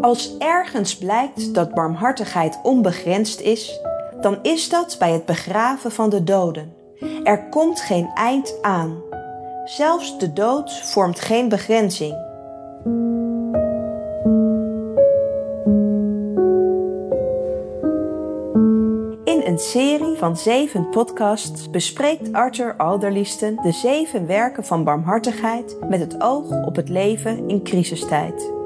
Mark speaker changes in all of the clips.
Speaker 1: Als ergens blijkt dat barmhartigheid onbegrensd is, dan is dat bij het begraven van de doden. Er komt geen eind aan. Zelfs de dood vormt geen begrenzing. In een serie van zeven podcasts bespreekt Arthur Alderliesten de zeven werken van barmhartigheid met het oog op het leven in crisistijd.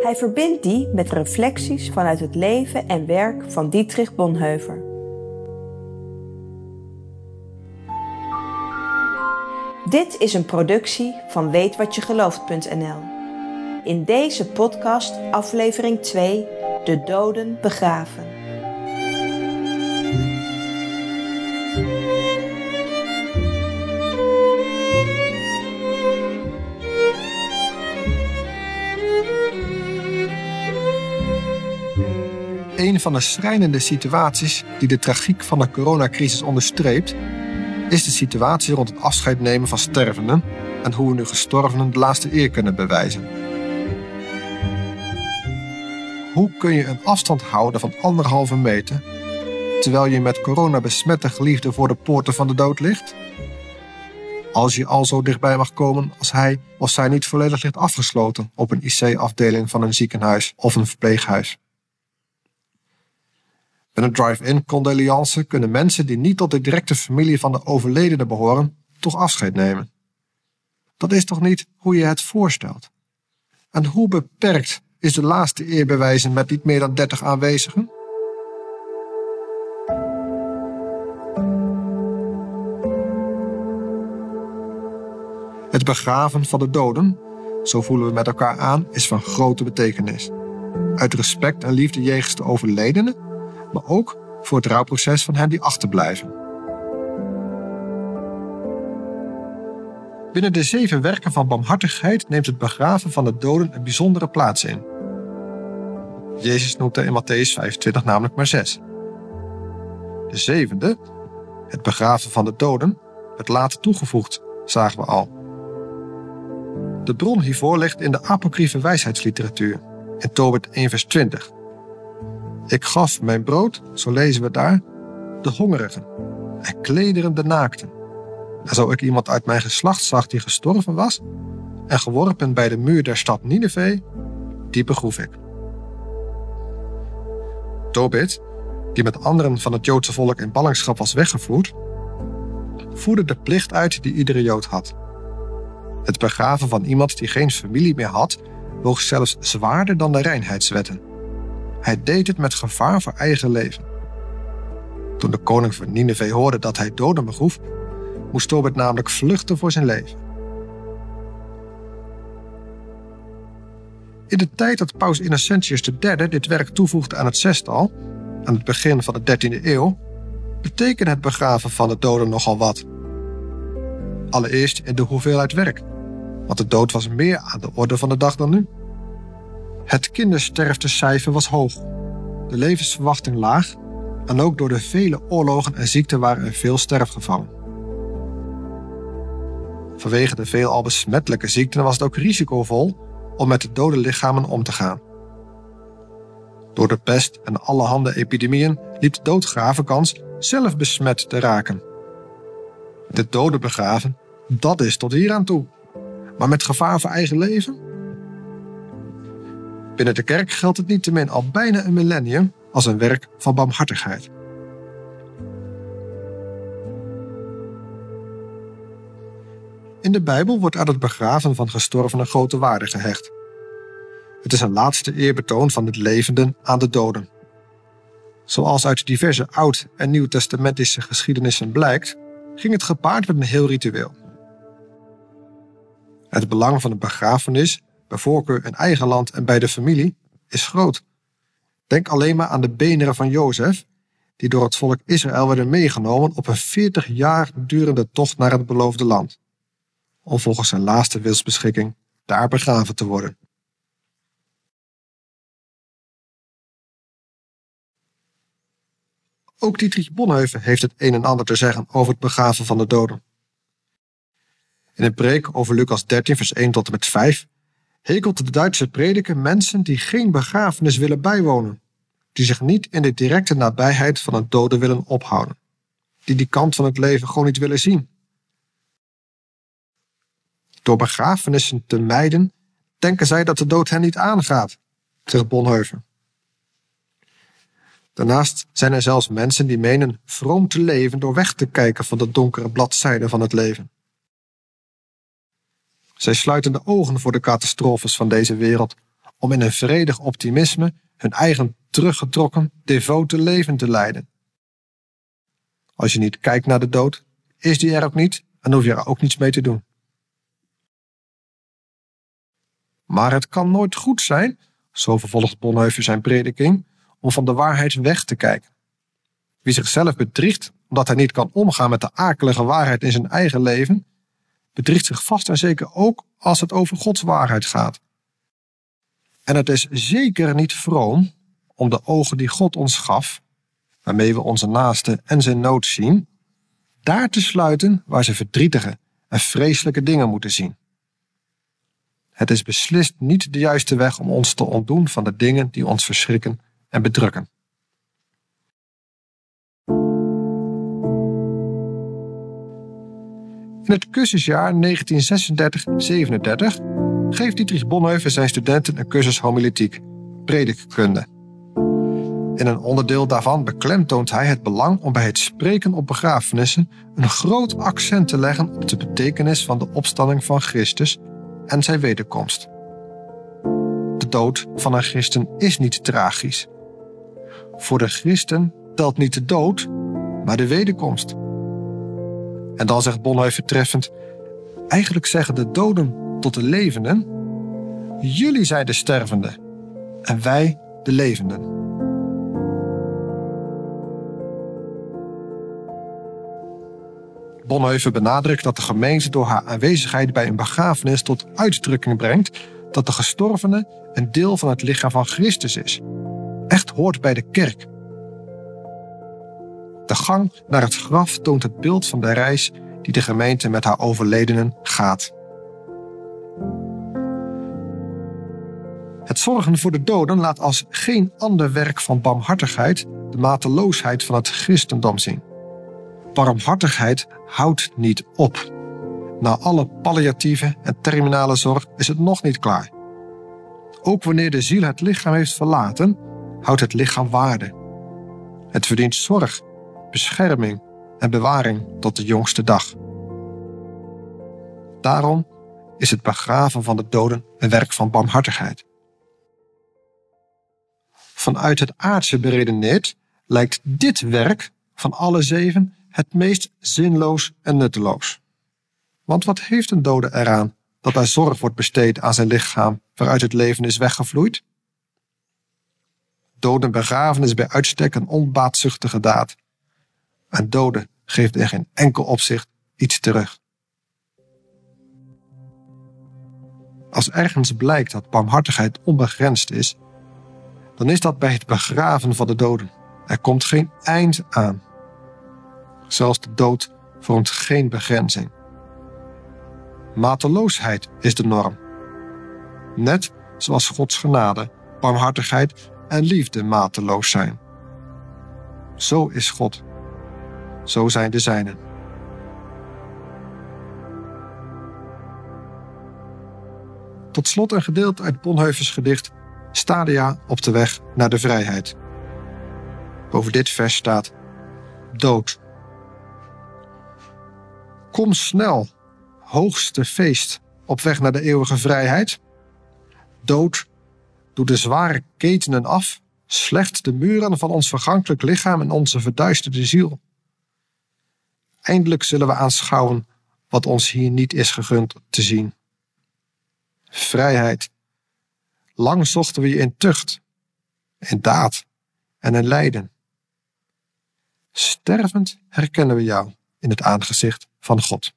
Speaker 1: Hij verbindt die met reflecties vanuit het leven en werk van Dietrich Bonhoeffer. Dit is een productie van weetwatjegelooft.nl. In deze podcast, aflevering 2, De doden begraven.
Speaker 2: Een van de schrijnende situaties die de tragiek van de coronacrisis onderstreept, is de situatie rond het afscheid nemen van stervenden en hoe we nu gestorvenen de laatste eer kunnen bewijzen. Hoe kun je een afstand houden van anderhalve meter terwijl je met corona besmette geliefde voor de poorten van de dood ligt? Als je al zo dichtbij mag komen als hij of zij niet volledig ligt afgesloten op een IC-afdeling van een ziekenhuis of een verpleeghuis. Met een drive-in condoleance kunnen mensen die niet tot de directe familie van de overledene behoren, toch afscheid nemen. Dat is toch niet hoe je het voorstelt? En hoe beperkt is de laatste eerbewijzen met niet meer dan 30 aanwezigen? Het begraven van de doden, zo voelen we met elkaar aan, is van grote betekenis. Uit respect en liefde jegens de overledene maar ook voor het rouwproces van hen die achterblijven. Binnen de zeven werken van barmhartigheid neemt het begraven van de doden een bijzondere plaats in. Jezus noemt er in Matthäus 25 namelijk maar zes. De zevende, het begraven van de doden, werd later toegevoegd, zagen we al. De bron hiervoor ligt in de apocryfe wijsheidsliteratuur, in Tobit 1 vers 20. Ik gaf mijn brood, zo lezen we daar, de hongerigen en klederen de naakten. En zo ik iemand uit mijn geslacht zag die gestorven was en geworpen bij de muur der stad Nineveh, die begroef ik. Tobit, die met anderen van het Joodse volk in ballingschap was weggevoerd, voerde de plicht uit die iedere Jood had. Het begraven van iemand die geen familie meer had, woog zelfs zwaarder dan de reinheidswetten. Hij deed het met gevaar voor eigen leven. Toen de koning van Nineveh hoorde dat hij doden begroef, moest Tobit namelijk vluchten voor zijn leven. In de tijd dat paus Innocentius III dit werk toevoegde aan het zestal, aan het begin van de 13e eeuw, betekende het begraven van de doden nogal wat. Allereerst in de hoeveelheid werk, want de dood was meer aan de orde van de dag dan nu. Het kindersterftecijfer was hoog, de levensverwachting laag en ook door de vele oorlogen en ziekten waren er veel sterfgevallen. Vanwege de veelal besmettelijke ziekten was het ook risicovol om met de dode lichamen om te gaan. Door de pest en allerhande epidemieën liep de doodgraven kans zelf besmet te raken. De doden begraven, dat is tot hier aan toe. Maar met gevaar voor eigen leven? Binnen de kerk geldt het niettemin al bijna een millennium als een werk van barmhartigheid. In de Bijbel wordt aan het begraven van gestorvenen grote waarde gehecht. Het is een laatste eerbetoon van het levenden aan de doden. Zoals uit diverse Oud- en Nieuwtestamentische geschiedenissen blijkt, ging het gepaard met een heel ritueel. Het belang van een begrafenis bij voorkeur in eigen land en bij de familie, is groot. Denk alleen maar aan de beneren van Jozef, die door het volk Israël werden meegenomen op een 40 jaar durende tocht naar het beloofde land, om volgens zijn laatste wilsbeschikking daar begraven te worden. Ook Dietrich Bonhoeffer heeft het een en ander te zeggen over het begraven van de doden. In een preek over Lucas 13, vers 1 tot en met 5 hekelt de Duitse prediker mensen die geen begrafenis willen bijwonen, die zich niet in de directe nabijheid van een dode willen ophouden, die die kant van het leven gewoon niet willen zien. Door begrafenissen te mijden, denken zij dat de dood hen niet aangaat, zegt Bonhoeffer. Daarnaast zijn er zelfs mensen die menen vroom te leven door weg te kijken van de donkere bladzijden van het leven. Zij sluiten de ogen voor de catastrofes van deze wereld om in een vredig optimisme hun eigen teruggetrokken, devote leven te leiden. Als je niet kijkt naar de dood, is die er ook niet en hoef je er ook niets mee te doen. Maar het kan nooit goed zijn, zo vervolgt Bonhoeffer zijn prediking, om van de waarheid weg te kijken. Wie zichzelf bedriegt omdat hij niet kan omgaan met de akelige waarheid in zijn eigen leven, bedriegt zich vast en zeker ook als het over Gods waarheid gaat. En het is zeker niet vroom om de ogen die God ons gaf, waarmee we onze naaste en zijn nood zien, daar te sluiten waar ze verdrietige en vreselijke dingen moeten zien. Het is beslist niet de juiste weg om ons te ontdoen van de dingen die ons verschrikken en bedrukken. In het cursusjaar 1936-37 geeft Dietrich Bonhoeffer zijn studenten een cursus homiletiek, predikkunde. In een onderdeel daarvan beklemtoont hij het belang om bij het spreken op begrafenissen een groot accent te leggen op de betekenis van de opstanding van Christus en zijn wederkomst. De dood van een christen is niet tragisch. Voor de christen telt niet de dood, maar de wederkomst. En dan zegt Bonhoeffer treffend: Eigenlijk zeggen de doden tot de levenden: Jullie zijn de stervenden en wij de levenden. Bonhoeffer benadrukt dat de gemeente door haar aanwezigheid bij een begrafenis tot uitdrukking brengt dat de gestorvene een deel van het lichaam van Christus is. Echt hoort bij de kerk. De gang naar het graf toont het beeld van de reis die de gemeente met haar overledenen gaat. Het zorgen voor de doden laat als geen ander werk van barmhartigheid de mateloosheid van het christendom zien. Barmhartigheid houdt niet op. Na alle palliatieve en terminale zorg is het nog niet klaar. Ook wanneer de ziel het lichaam heeft verlaten, houdt het lichaam waarde. Het verdient zorg, bescherming en bewaring tot de jongste dag. Daarom is het begraven van de doden een werk van barmhartigheid. Vanuit het aardse beredeneerd lijkt dit werk van alle zeven het meest zinloos en nutteloos. Want wat heeft een dode eraan dat er zorg wordt besteed aan zijn lichaam waaruit het leven is weggevloeid? Doden begraven is bij uitstek een onbaatzuchtige daad. Een dode geeft in geen enkel opzicht iets terug. Als ergens blijkt dat barmhartigheid onbegrensd is, dan is dat bij het begraven van de doden. Er komt geen eind aan. Zelfs de dood vormt geen begrenzing. Mateloosheid is de norm. Net zoals Gods genade, barmhartigheid en liefde mateloos zijn. Zo is God. Zo zijn de zijnen. Tot slot een gedeelte uit Bonhoeffers gedicht Stadia op de weg naar de vrijheid. Boven dit vers staat: Dood, Kom snel, hoogste feest, op weg naar de eeuwige vrijheid. Dood, doe de zware ketenen af, slecht de muren van ons vergankelijk lichaam en onze verduisterde ziel. Eindelijk zullen we aanschouwen wat ons hier niet is gegund te zien. Vrijheid. Lang zochten we je in tucht, in daad en in lijden. Stervend herkennen we jou in het aangezicht van God.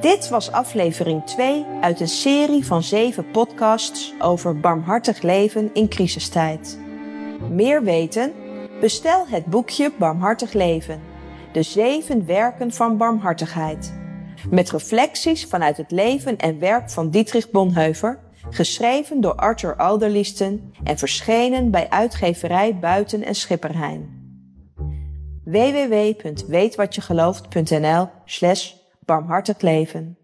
Speaker 1: Dit was aflevering 2 uit een serie van 7 podcasts over barmhartig leven in crisistijd. Meer weten? Bestel het boekje Barmhartig Leven. De zeven werken van barmhartigheid. Met reflecties vanuit het leven en werk van Dietrich Bonhoeffer, geschreven door Arthur Alderliesten en verschenen bij uitgeverij Buiten en Schipperheijn. www.weetwatjegelooft.nl slash barmhartig leven